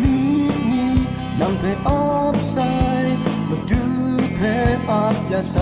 มีนีนังเพออฟไซมาดูเพออฟยาไซ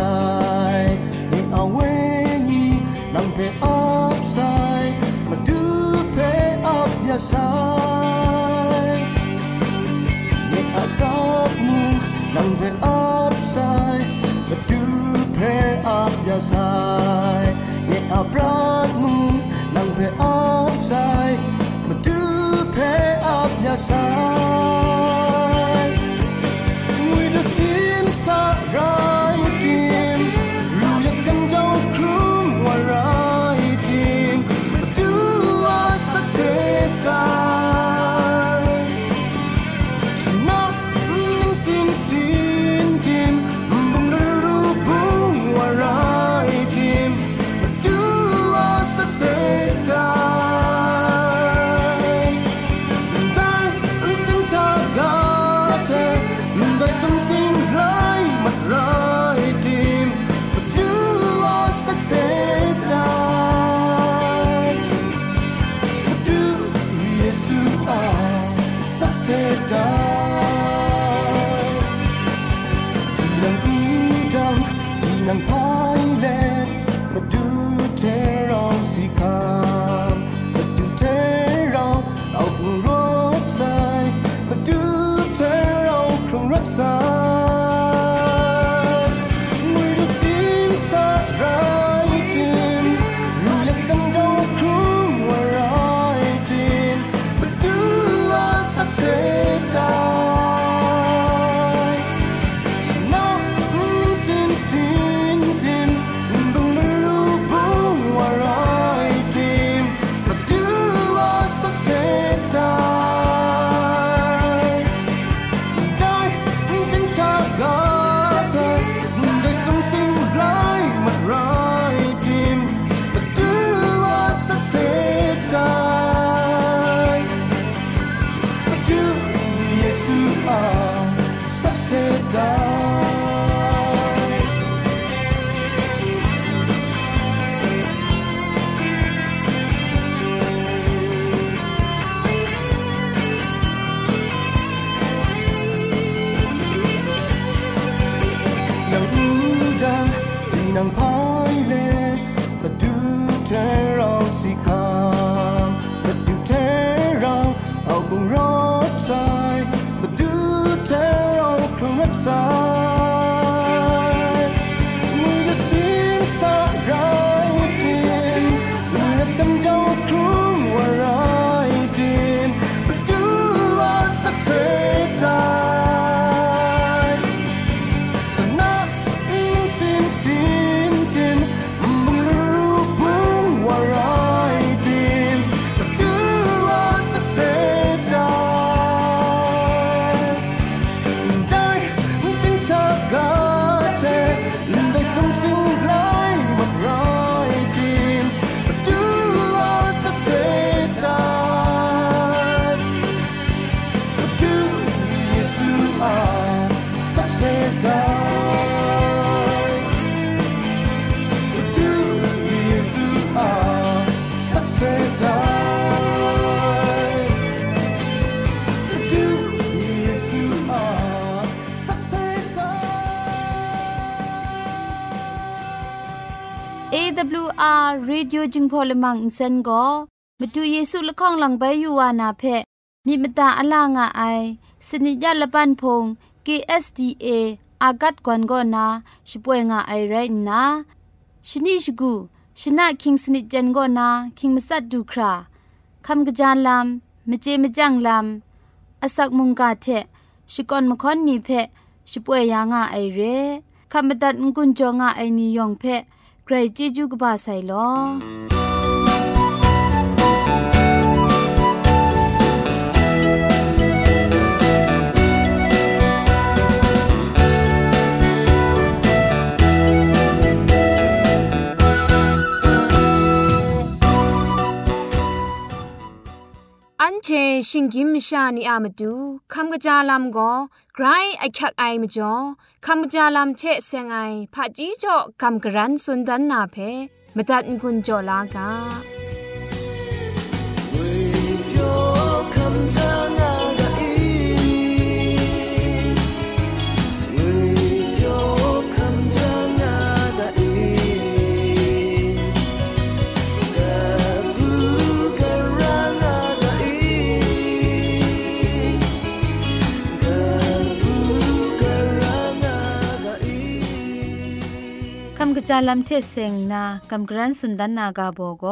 AWR Radio จึงพอลมังอินเซนก็มาดูเยซูละข้องหลังใบยูวานาเพมีมตาอลางอไอสนิยาละปันพง KSDA อากัดกวนก็นาช่วยงาไอไรนะชนิชกูชนะคิงสนิจันก็นาคิงมัสัดดูคราคำกระจานลำมเจมจังลำอาศักมุงกาเทชิกอนมคอนนีเพช่วยยางาไอเรคำบัดงกุนจงาไอนิยองเพ ใครจีจูกบาไซลอ อันเชิงกิมชานีอามาดูคำกระจาลำก็ไกรไอคักไอมจ่อคำกระจาลำเชเซงไอผาจีจ่อคำกระรันสุนดันนาเพมตัดกุญจ่อลากา จาลัมเทเซงนากัมกรันสุนดันนากาโบโก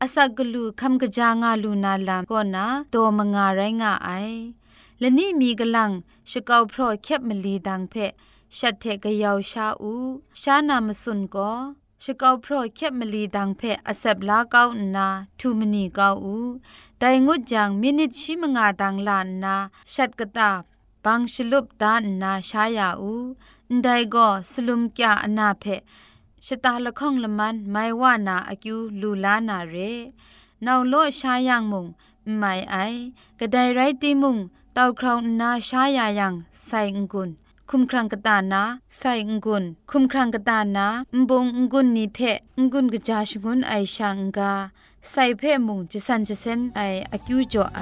อาศักลูคัมกจางาลูนาลามก็นาโตมงาไรงาไอและนี่มีกลังชกาวพรอแคบมลีดังเพชัดเทกยาวชาอูชานามสุนก็ชกาวพรอแคบมลีดังเพอเซบลาเกานาทูมนีเกาอูแต่งดจังมินิชิมงาดังลานนาชัดกตาบังชลุบดานนาชายาอูได้ก็สลุมกะอนาเพ ชะตาละข้องละมันไม่ว่านาอกิวลูลานาเรนาวโลชายังมุงไม่ไอกระไดไรตีมุงเตาคราวนาชายายังใส่งกุนคุมครังกตานาใส่งกุนคุมครังกตานาบงงกุนนิเพงกุนกะจาชกุนไอชังกาใส่เพมุงจะสันจะเซนไออกิวจ่อไอ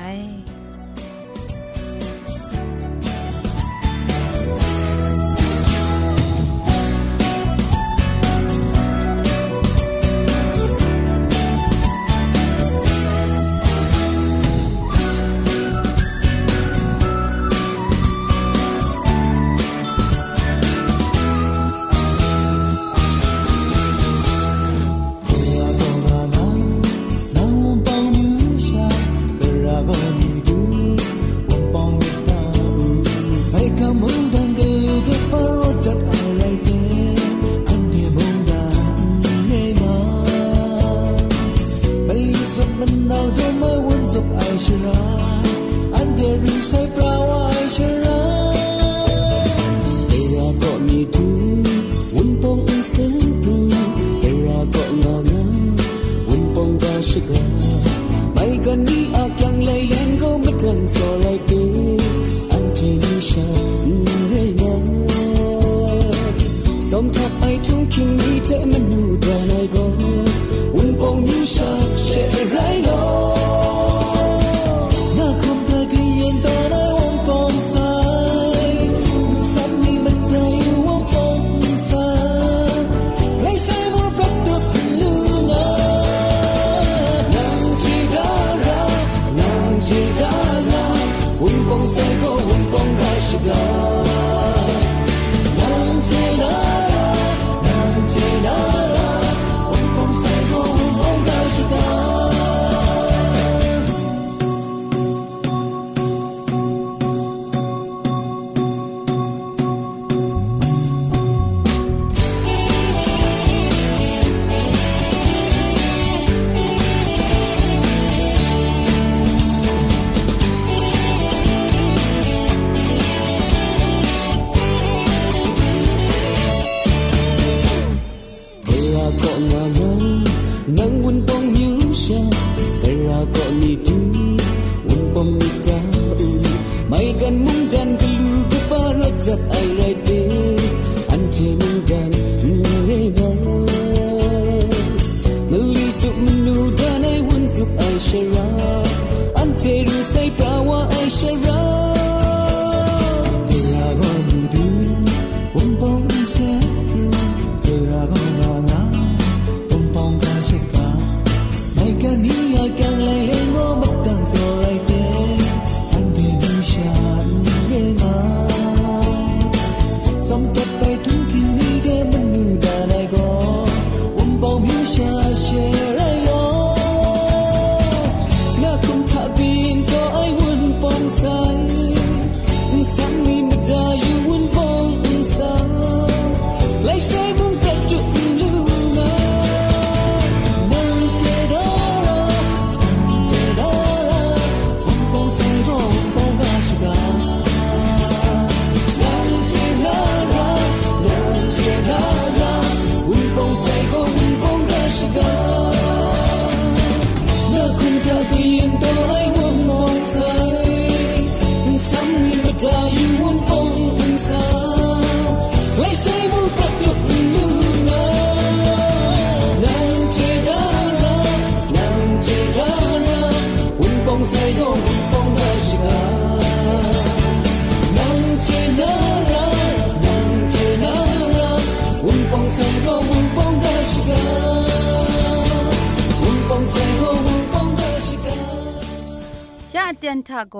ตียนทาโก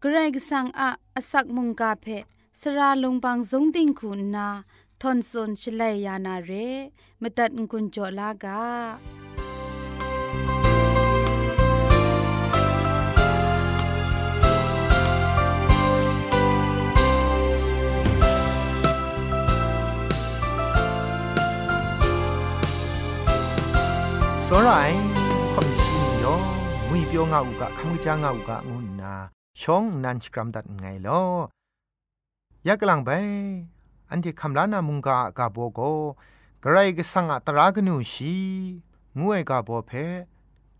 เกรกสังอะอสักมุงกาเพสระลงบางสงติงคุณนาทอนซนชลัยยานาเรมตัดกุญจลากาစောရိုင်းခွန်စီယော มีเปียวงาอุกะคังจางาอุกะงุนาชองนันชกรัมดัดไงลอยากกลังไปอันที่คำล้านามุงกากาโบโกกระไรก็สังอัตรากนูชีงวยกาโบเพ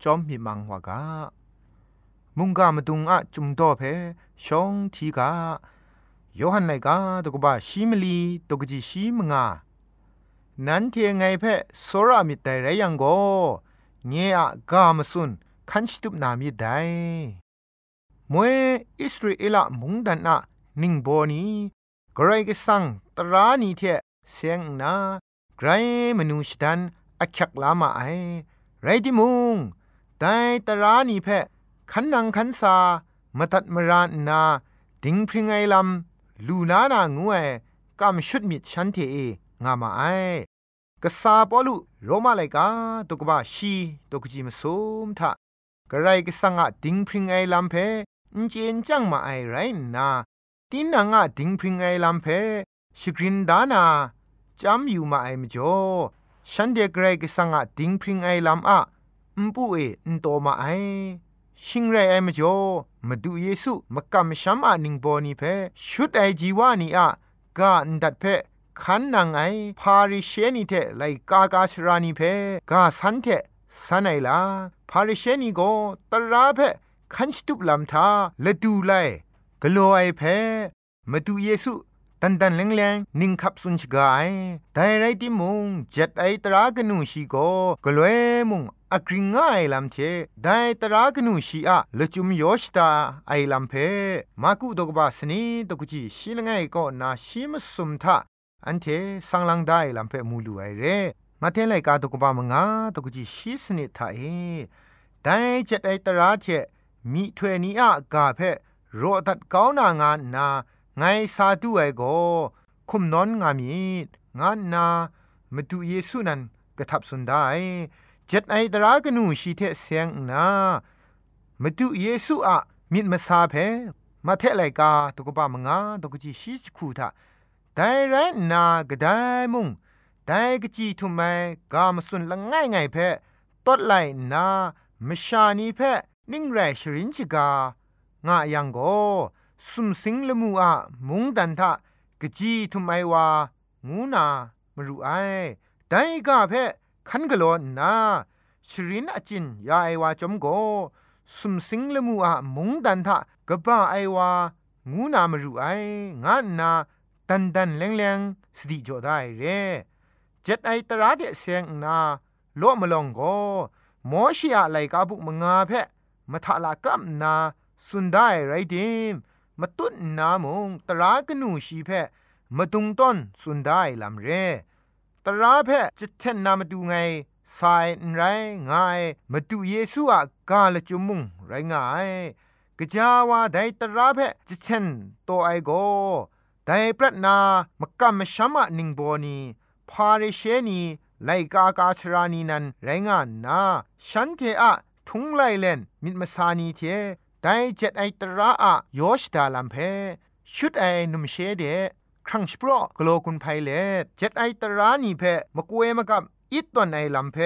จอมมีมังวากามุงกามาดุงอะจุมโตเพชองทีกาโยฮันไนกาตกบะชีมลีตกจีชิมงานั้นเทียงไงเพโซรามิตไตรยังโกเงียกามสุน คันชิตุบนามิได้มวยอิสราเอลมุงดันนะนิงโบนีกรก็สังตรานีเทเสียงนาไกรมนูชดันอักยักลามาไอไรดิมุงแต่ตรานีเพขันนังขันซามตัดมรานนา ดิงพริงไอลำลูนานางวยกำชุดมิดฉันเทเงามาไอกษาปอลุโรมาไลกาตุกบาชีตุกจิมซุมทะ กระไรก็สังอะดิงพริงไอลำเพนเจนจังมาไอไรนาตินังอะดิงพริงไอลำเพชกรินดานาจำอยู่มาไอมจ่อฉันเดกไรก็สังอะดิงพริงไอลำอะมปุเออนโตมาไอชิงไรไอมจ่อมาดูเยซูมากำช้ำอะนิงโบนีเพชุดไอจีวานีอะกาอันดัดเพขันนางไอพาริเชนีเทไลกากาชรานีเพกาสันเท สันไอลาพาริเชนีโกตราเพคันสตุบลำทาละดูไลกลัวไอเพมาดูเยซูตันตันแรงแรงนิ่งขับสุนชกายแต่ไรที่มุงเจ็ดไอตรากนูชีโกกลัวมุงอักริงง่ายลำเทได้ตรากนูชีอะละจุมยอชตาไอลำเพมากุดกบาสนีตกุจีชิลงไงก็นาชิมสุมทาอันเทสังลังได้ลำเพมูลูไอเร มาเทไลกาตุกบามงาตุกจีชิสนิทาเอแต่เจ็ดไอตราเจมีถวนีอะกาเพโรตัดก้าวนางานนาไงซาดูไอโกคุมนอนงามีงานนามาดูเยซูนันกระทับสุนได้เจ็ดไอตรากนูชีเทเสียงนามาดูเยซูอะมิดมาซาเพมาเทไลกาตุกบามงาตุกจีชิสคูทาแต่ไรนากระไดมุง แต่กจีทุไมกามสุนละง่ายไงเพตดไหลนามชานีเพนิ่งแรชรินชิกางะยังโกสุมสิงละมูอะมุงดันทะกจีทุไมวางูนามรูไอแต่กาเพคันกะโลนาชรินอจินยาไอวาจอมโกสุมสิงละมูอะมุงดันทะกบ้าไอวางูนามรูไองะนา ตันดันแรงแรงสติจดได้เร่ จ็ดไอตราเดเสียงนาโลมลองโกมอชิอะไลกาบุกมงาเพมาทะลากัมนาสุนได้ไรดิมมาตุ้นนามงตรากนูชีเพมาตุงต้นสุนได้ลำเรตราเพจะเทนนามาดูไงสายไรง่ายมาดูเยซูอะกาลจุมุงไรง่ายกะจาวาไดตราเพจะเทนโตไอโกแต่ปรัตนามกำมชัมะนิงโบนี พาเรเชนีไลกากาชรานีนันไรงานนาฉันเทอะทุงไลเลนมิดมาสานีเทแต่เจ็ดไอตระอะโยชดาลัมเพชุดไอนุมเชเดครั้งสปรอกโลกุนไพเลเจ็ดไอตรานีเพมกเวมกับอิตตอนไอลัมเพ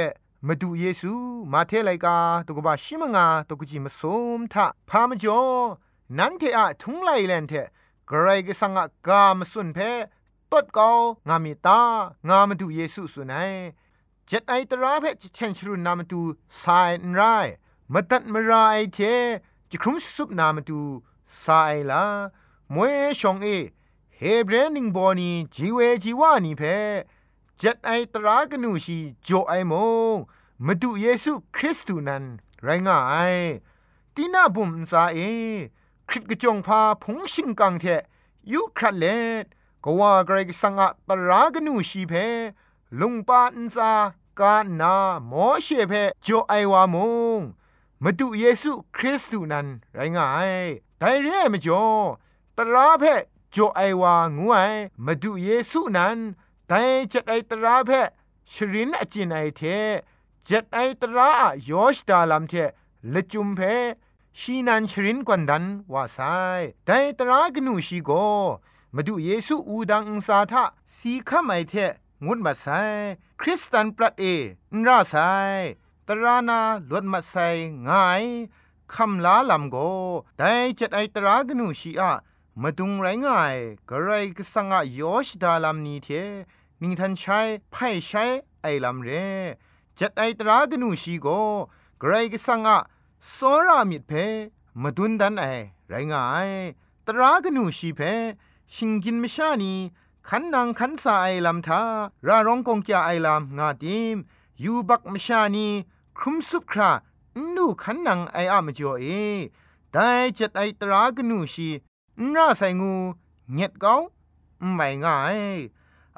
มาดูเยซูมาเทไลกาตุกบาชิมงาตุกจิมาสมทะพามจ่อนันเทอะทุงไลเลนเทกรกสังกามสุนเพ ตดกางามิตางามดูเยซูสุนัยเจ็ดไอตราเพจเชนชรุนามดูสายนไรมาตัดมาราไอเทจะครุมสุบนามดูสายลามวยชองเอเฮเบรนิงบอนีจีเวจีวานีเพจัดไอตรากนูชีโจไอมงมาดูเยซูคริสต์นั้น ไรง่ายตีน่าบุมซาเอคริตกจงพาพงชิงกังเทยุครัดเลด ก็ว่าไกรสังอะตรากนูชีเพลุงปาอินซากานาโมอเชเพโจไอวามงมาดูเยซูคริสต์นั้นไรงายแต่เร่มจ่อตราเพโจไอวางวยมาดูเยซูนั้นแต่จะไอตราเพชรินอจินไอเทจ็ดไอตรายอชดาลัมเทละจุมเพชีนันชรินกวนดันว่าไซแต่ตรากนูชีโก มาดูเยซูอูดังอุสาทะสีขมไอเทงุดมาไซคริสตันปรัดเอนราไซตรานาลวดมาไซง่ายคำลาลำโกแต่จ็ดไอตรากนูชีอะมาดุงไรง่ายกระไรก็สังอะยอชดาลำนี้เทนิงทันใช้ไพ่ใช้ไอลำเรจัดไอตรากนูชีโกไกรก็สังอะสรามิดเพมาดุนดันไอไรงายตรากนูชีเพ ชิงกินมชานีขันนางขันสาไอลำทาราร้องกงกยาไอลำงาดิมยูบักมชานีครุมสุบครานูขันนางไออะมจ่อเอแต่จัดไอตรากนูชีน่าใส่งูเงียดเกาไม่ง่าย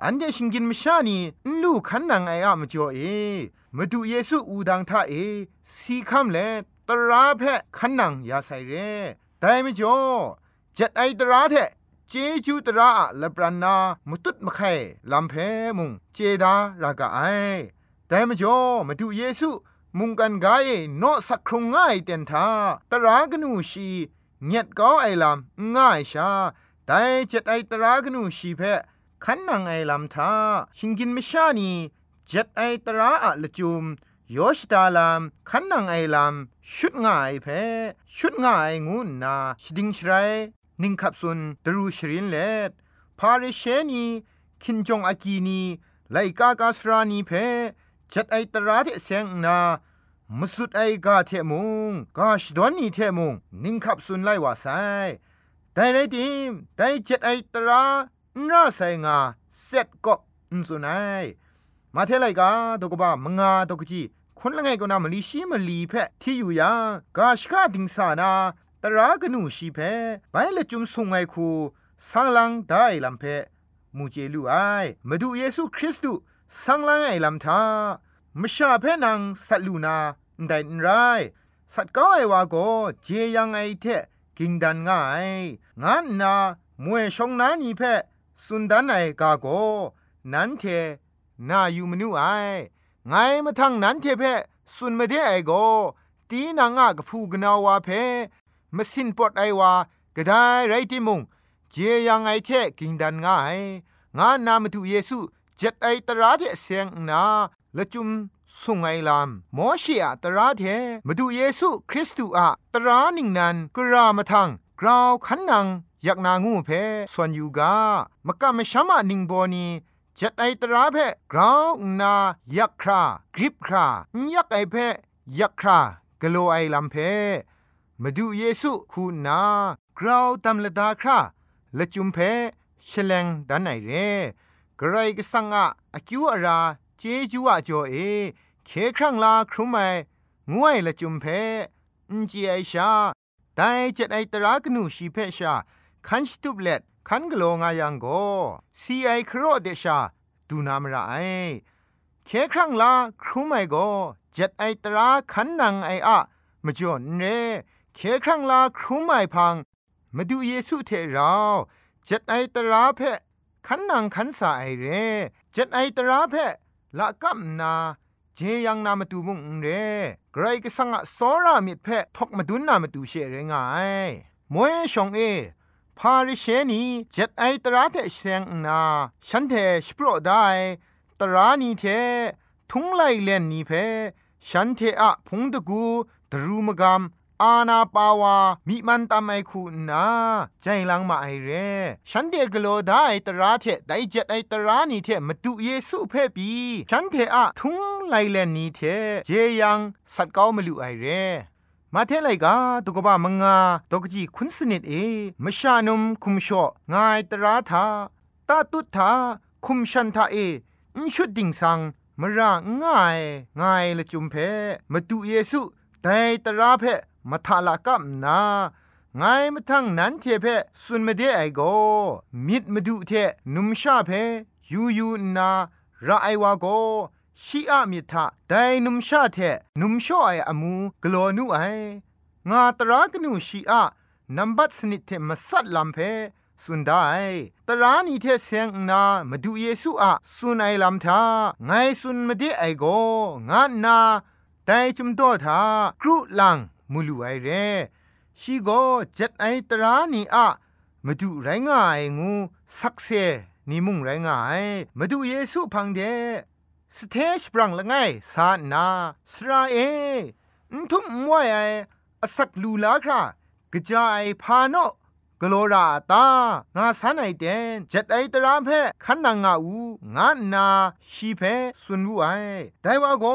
อันเดชิงกินมชานีลูขันนางไออะมจ่อเอมาดูเยซูอูดังท่าเอสีคำเลตราเพะขันนังยาใส่เรแต่ไม่จ่อจัดไอตราเท เจจูตราละปรานามุตุดมะไข่ลำเพมุงเจดารากาไอแต่ม่จ่อมาดูเยซูมุงกันกายโนสักครงง่ายเต็นทาตรากนูชีเงียดก้าไอลำง่ายชาแต่เจัดไอตรากนูชีเพะขันนังไอลำทาชิงกินไม่ชานีเจ็ดไอตราอะละจุมยอชตาลามขันนังไอลามชุดง่ายเพชุดง่ายงูนาชดิงชไร นิงขับสุนตรูชรินเลดพาริเชนีคินจงอากีนีไลกากาสรานีเพจัดไอตราเทเซงนามสุดไอกาเทมุงกาชดอนนีเทมุงนิงขับสุนไลวาไซแต่ในทีมแต่จัดไอตราน่าไซงาเสร็จก็อุนสุนัยมาเทไลกาตกบ้ามงาตกจีคนละไงก็นามลีชีมลีเพที่อยู่ยากาชกาดิงสานา ตรากนูชีเพไปละจุมสุงไงคูสังลังได้ลำเพมูเจลูไอมาดูเยซูคริสต์สังลังไอลำทามชาเพนังสัตลูนาได้ไรสัตก้าไอวาโกเจยังไอเทกิงดันง่ายงานนามวยชงนานีเพสุนดันไอกาโกนันเทนาอยู่มนูไอไงมาทางนั้นเทเพสุนมาเดไอโกตีนางะกพูกนาวาเพ มสินปอดไอวากระไดไรติมุงเจียยังไอเทกิงดันง่ายงานนามาตุเยซูเจ็ดไอตราเทเสียงนาละจุมสุงไอลามมอชีอะตราเทมาดูเยซูคริสต์อะตราหนิงนันกรามาทังกราวขันนังอยากนางูเพส่วนยูกามกะมะชามะนิงโบนีจัดไอตราเพกราวนายักครากริบครายักไอเพยักครากโลไอลัมเพ มาดูเยซูคูนากราวตำละดาคราละจุมเพชลงดันไอเรกรกสังอะอคิวอาราเจจูอะจอเอเคครั้งลาครุไมงวยละจุมเพอินจีไอชาไดจัดไอตรากนูชีเพชาคันสตุบเล็ดคันกโลงายังโกซีไอครอเดชาดูนามระไอเคครั้งลาครูไมโกเจ็ดไอตราคันนังไออะมจ่อนเร เคครั้งลาครูไม่พังมาดูเยซูเทเราเจ็ดไอตราเพคันนังคันสาไอเรเจ็ดไอตราเพละกัมนาเจยังนามาดูมุงเรไกรก็สังะสอรามิดเพทกมาดุนนามาดูเชเรงายมวยชองเอพาริเชนีเจ็ดไอตราเทเซงนาฉันเทสโปรได้ตรานีเททุงไลเลนนีเพฉันเทอะพงตะกูดรูมกาม อาณาปาวามิมันตามไอคูนาใจลังมาไอเร่ฉันเดกโลได้ตราเทไดเจ็ดไอตรานีเทมาดูเยซูเพ่ปีฉันเทอะทุงไลเลนนีเทเจยังสัตเก้ามาลุไอเรมมาเทไลกาตุกบะมงาตกจีคุนสนิดเอมชานุมคุมชองายตราทาตาตุทาคุมชันทาเออิชุดดิ่งสังมระง่ายง่ายละจุมเพมาดูเยซูแต่ตราเพ มาทาลากับนาไงมาทั้งนั้นเทเพสุนมาเดไอโกมิดมาดูเทนุมชาเพยูยูนาระไอวาโกชีอะมิทะไดนุมชาเทนุมชอไออมูกลอนุไองาตรากนูชีอะนัมบัตสนิทเทมาสัดลำเพสุนได้ตรานีเทเซงนามาดูเยซูอะสุนไอลำทาไงสุนมาเดไอโกงานนาไดจุมโตทาครุลัง มูลูไอเรชีโกเจ็ดไอตรานีอะมาดูไรงายงูสักเซนิมุงไรงายมาดูเยซูพังเดสเทชปรังละไงสานาสราเอทุมมวยไออสักลูลาครากระจายพาโนกโลราตางาสันไอเดนเจ็ดไอตราเพขันนางาอูงานาชีเพสุนวูไอไดว่าโก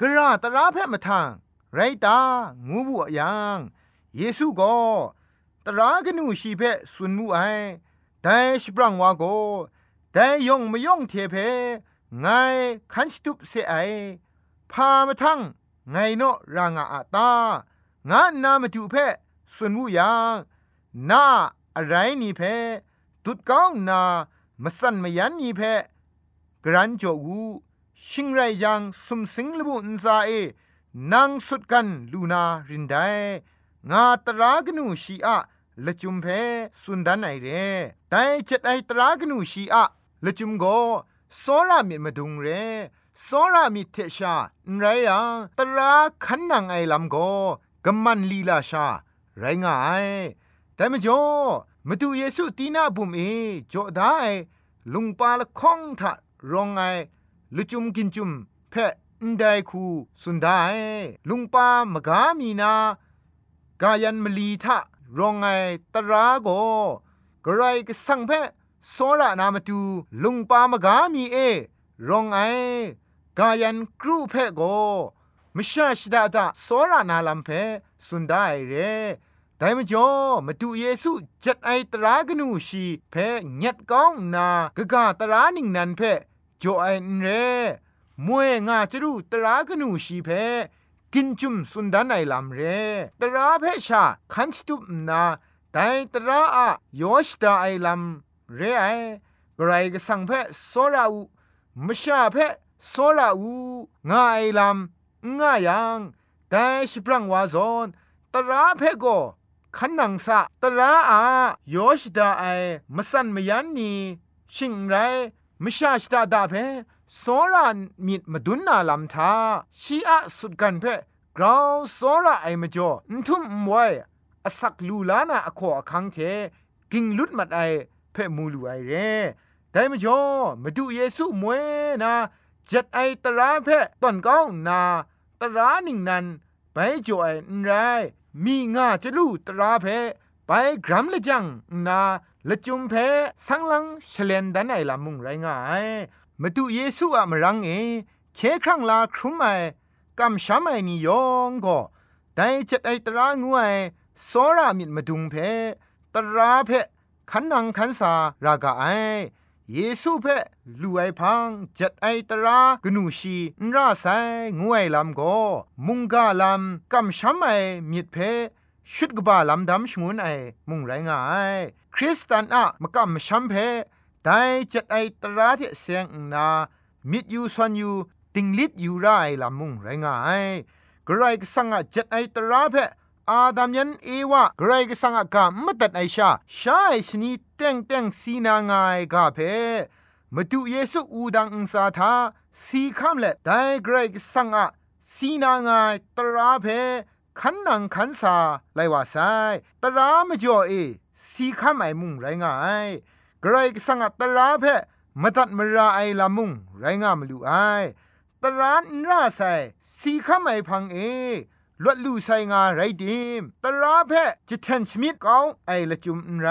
กระตราเพมาทาง ไรตางูบุยังเยซูก็ตรากนูชีเพสุนมูไอแต่สปรังวาโกแต่ยงไม่ยงเทเพไงคันสตุปเสไอพามาทั้งไงโนรางอาตางานนามาจูเพสุนมูยังนาอะไรนี่เพตุดก้าวนามาสันมายันนี่เพกรันจอกูชิงไรยังสมสิงลบุนซาเอ นางสุดกันลูนารินไดงาตรากนูชีอะละจุมเพสุนดันไอเรแต่จ็ดไอตรากนูชีอะละจุมโกโซรามิมาดุงเรโซรามิเทชาไรยังตราขันนางไอลำโกกำมันลีลาชา ไรงายแต่มจ่อมาดูเยซูตีนาบุมเอจ่อได้ลุงปาละคองทะรองไอลุจุมกินจุมเพะ นไดคูสุนไดลุงปามกามีนากายันมลีทะรองไงตราโกกระไรก็สังเพโซระนามาตูลุงปามกามีเอ รองไอกายันครูเพโกมชาชดาตาโซระนาลัมเพสุนไดเรแต่มจ่อมาดูเยซูจัดไอตรากนูชีเพเงียดก้องนากะกาตรานิงนันเพจ่อไอเร มวยงาจรูตรากนูชีเพกินจุมสุนดานไอลำเรตราเพชาคันสตุปนาแต่ตราอะยอชดาไอลำเรไอกรก็สังเพโซราอูมชาเพโซราอูงาไอลำงายังแต่ชิปรังวาซอนตราเพโกขันนังสะตราอายอชดาไอมสันมยันนีชิงไรมชาชดาดาเพ โซรามิดมาดุนนาลำทาชีอะสุดกันเพกราวโซราไอมาจ่อนทุ่มมวยอสักลูลานาอขอคังเทกิงลุดมัดไอเพมูลูไอเรแต่มาจ่อมาดูเยซูมวยนาจัดไอตราเพตอนก้องนาตราหนิงนันไปจ่อไอนไรมีงาจะลู่ตราเพไปกรัมละจังนาละจุมเพสังลังเฉลนดันไอลามุงไรงาย มาดูเยซูอะมรังเอเคครั้งลาครุมไอกำช้ำไอนิยองก็แต่จัดไอตรางวยสอรามิดมาดุงเพตราเพขันนังขันสารากาไอเยซูเพลูไอพังจัดไอตรากนูชีนราไซงวยลำก็มุงกาลำกำช้ำไอมิดเพชุดกบาลำดำชงวนไอมุงไรงายคริสตันอะมกำช้ำเพ ต่จัดไอตราที่เสียงนามิดยูสวนยูติงลิดยูไรลามุงไรงายกรายกสังจัดไอตราเพอาดามยันเอวะกรายกสังกามมตัดไอชาชาไอชนีเต็งเต็งสีนางายกาเพมาดูเยซูอูดังอุสาทาสีคำเละแต่กรายกสังะสีนางายตราเพขันนังขันสาไลว่าไซตรามจ่อเอสีคำไอมุงไรงาย กรกสังตราเพมตัดมราไอลามุงไรงามลูไอตรานราไซสีขามไอพังเอลวดลูไซงาไรดิมตราเพจิตเทนชมิดเกาไอละจุมไร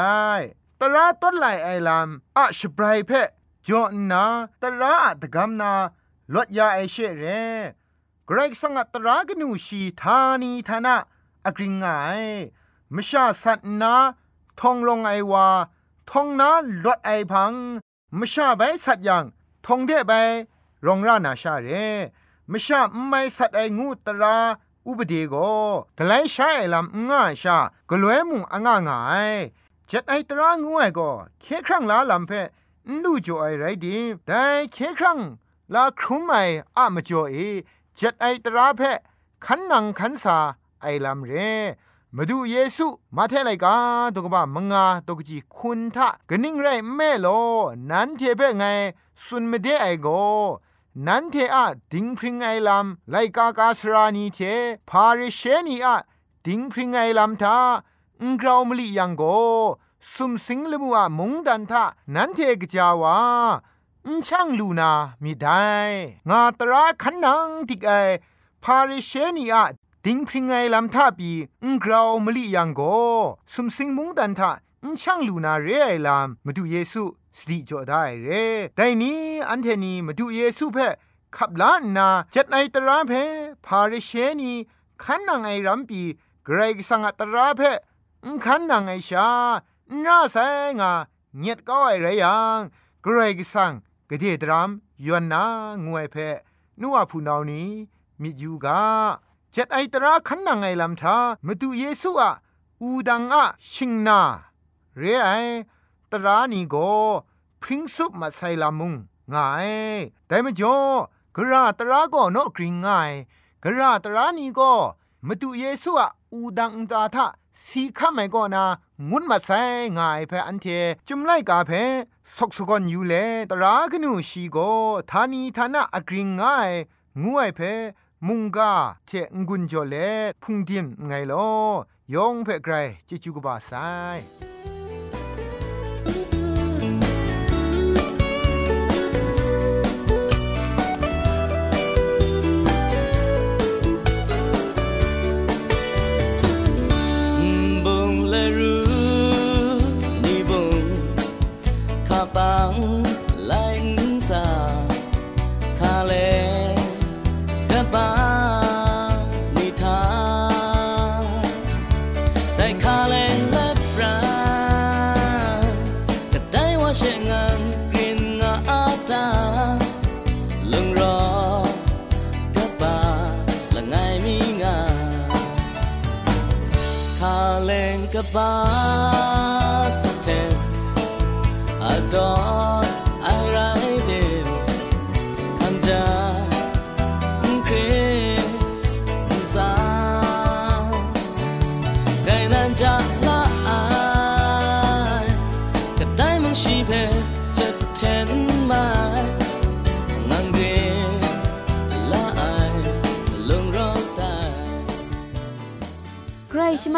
ตราต้นไหลไอลามอะชบรายเพจอนาตราอะตะกำนาลวดยาไอเชเรกรกสังตรากนูชีธานีธานะอกริงไงมชาสัตนาทองลงไอวา ทองนาลดไอพังมชาใบสัตยังทองเดใบรองรานาชาเรมชาไม่สัตไองูตราอุบดีโกกไลใช้ลำง่าชากลวยมุงอ่างง่ายจัดไอตรางูไอก็เคครั้งลาลำเพนูจ่อไอไรดีแต่เคครั้งลาครุมไออะมจ่อเอจัดไอตราเพขันนังขันสาไอลำเร มาดูเยซูมาเทไลกาตกบ้ามงาตกจีคุณทะกนิ่งไรแม่โลนั้นเทเปไงสุนไม่ได้ไอโกนั้นเทอะดิงพริงไอลำไลกากาสรานีเทพาริเชนีอะดิงพริงไอลำทาอุงกราวมลียังโกสุมสิงลมัวมงดันทะนั้นเทกจาวาอุช่างลูนามีได้งาตราขันนังติกไอพาริเชนีอะ ดิงพริงไงลำท่าปีอุกราวมลียังโกสุมสิงมุงดันทะอุช่างลูนาเรไอลำมาดูเยซูสติจ่อได้เรแต่นี้อันเทนีมาดูเยซูเพ่ขับล้านนาจัดไอตราเพพาริเชนีขันนางไอรัมปีเกรกสังอัตราเพขันนางไอชาหน้าแสงาเงียดก็ไอไรยังเกรกสังกะเดดรามยวนนางวยเพนัวผู้นานี้มิยูกา จ็ดไอตราขันนางไอลำทามาดูเยซูอะอูดังอะชิงนา เรไอตรานีโกพริ้งซุปมาใส่ลามุงง่ายแต่มจ่อกระตราก็นกกริงง่ายกระตรานีก็มาดูเยซูอะอูดังตาทะสีข้าไม่ก็นางุนมาใส่ง่ายเพออันเทจุมไล่กาเพสกสกอนอยู่เลตรากนูชีโกทานีทานะอกริงง่ายงวยเพ มุงกาเทงุนจอเลพุงดิมไงลอยองเพ่ไกรจิจูกบาไซ five to ten. I don't.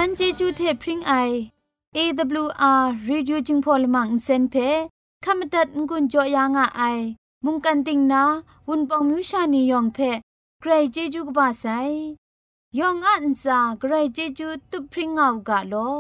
มันเจจูเทพริงไอ AWR Reducing Polymer เซนเพขมตัดงุนจอยางอไอมุงกันติงนาวุนปองมิวชานียองเพใครเจจูกบ้าไซยองอันซาใครเจจูตุพริงเอากาลอ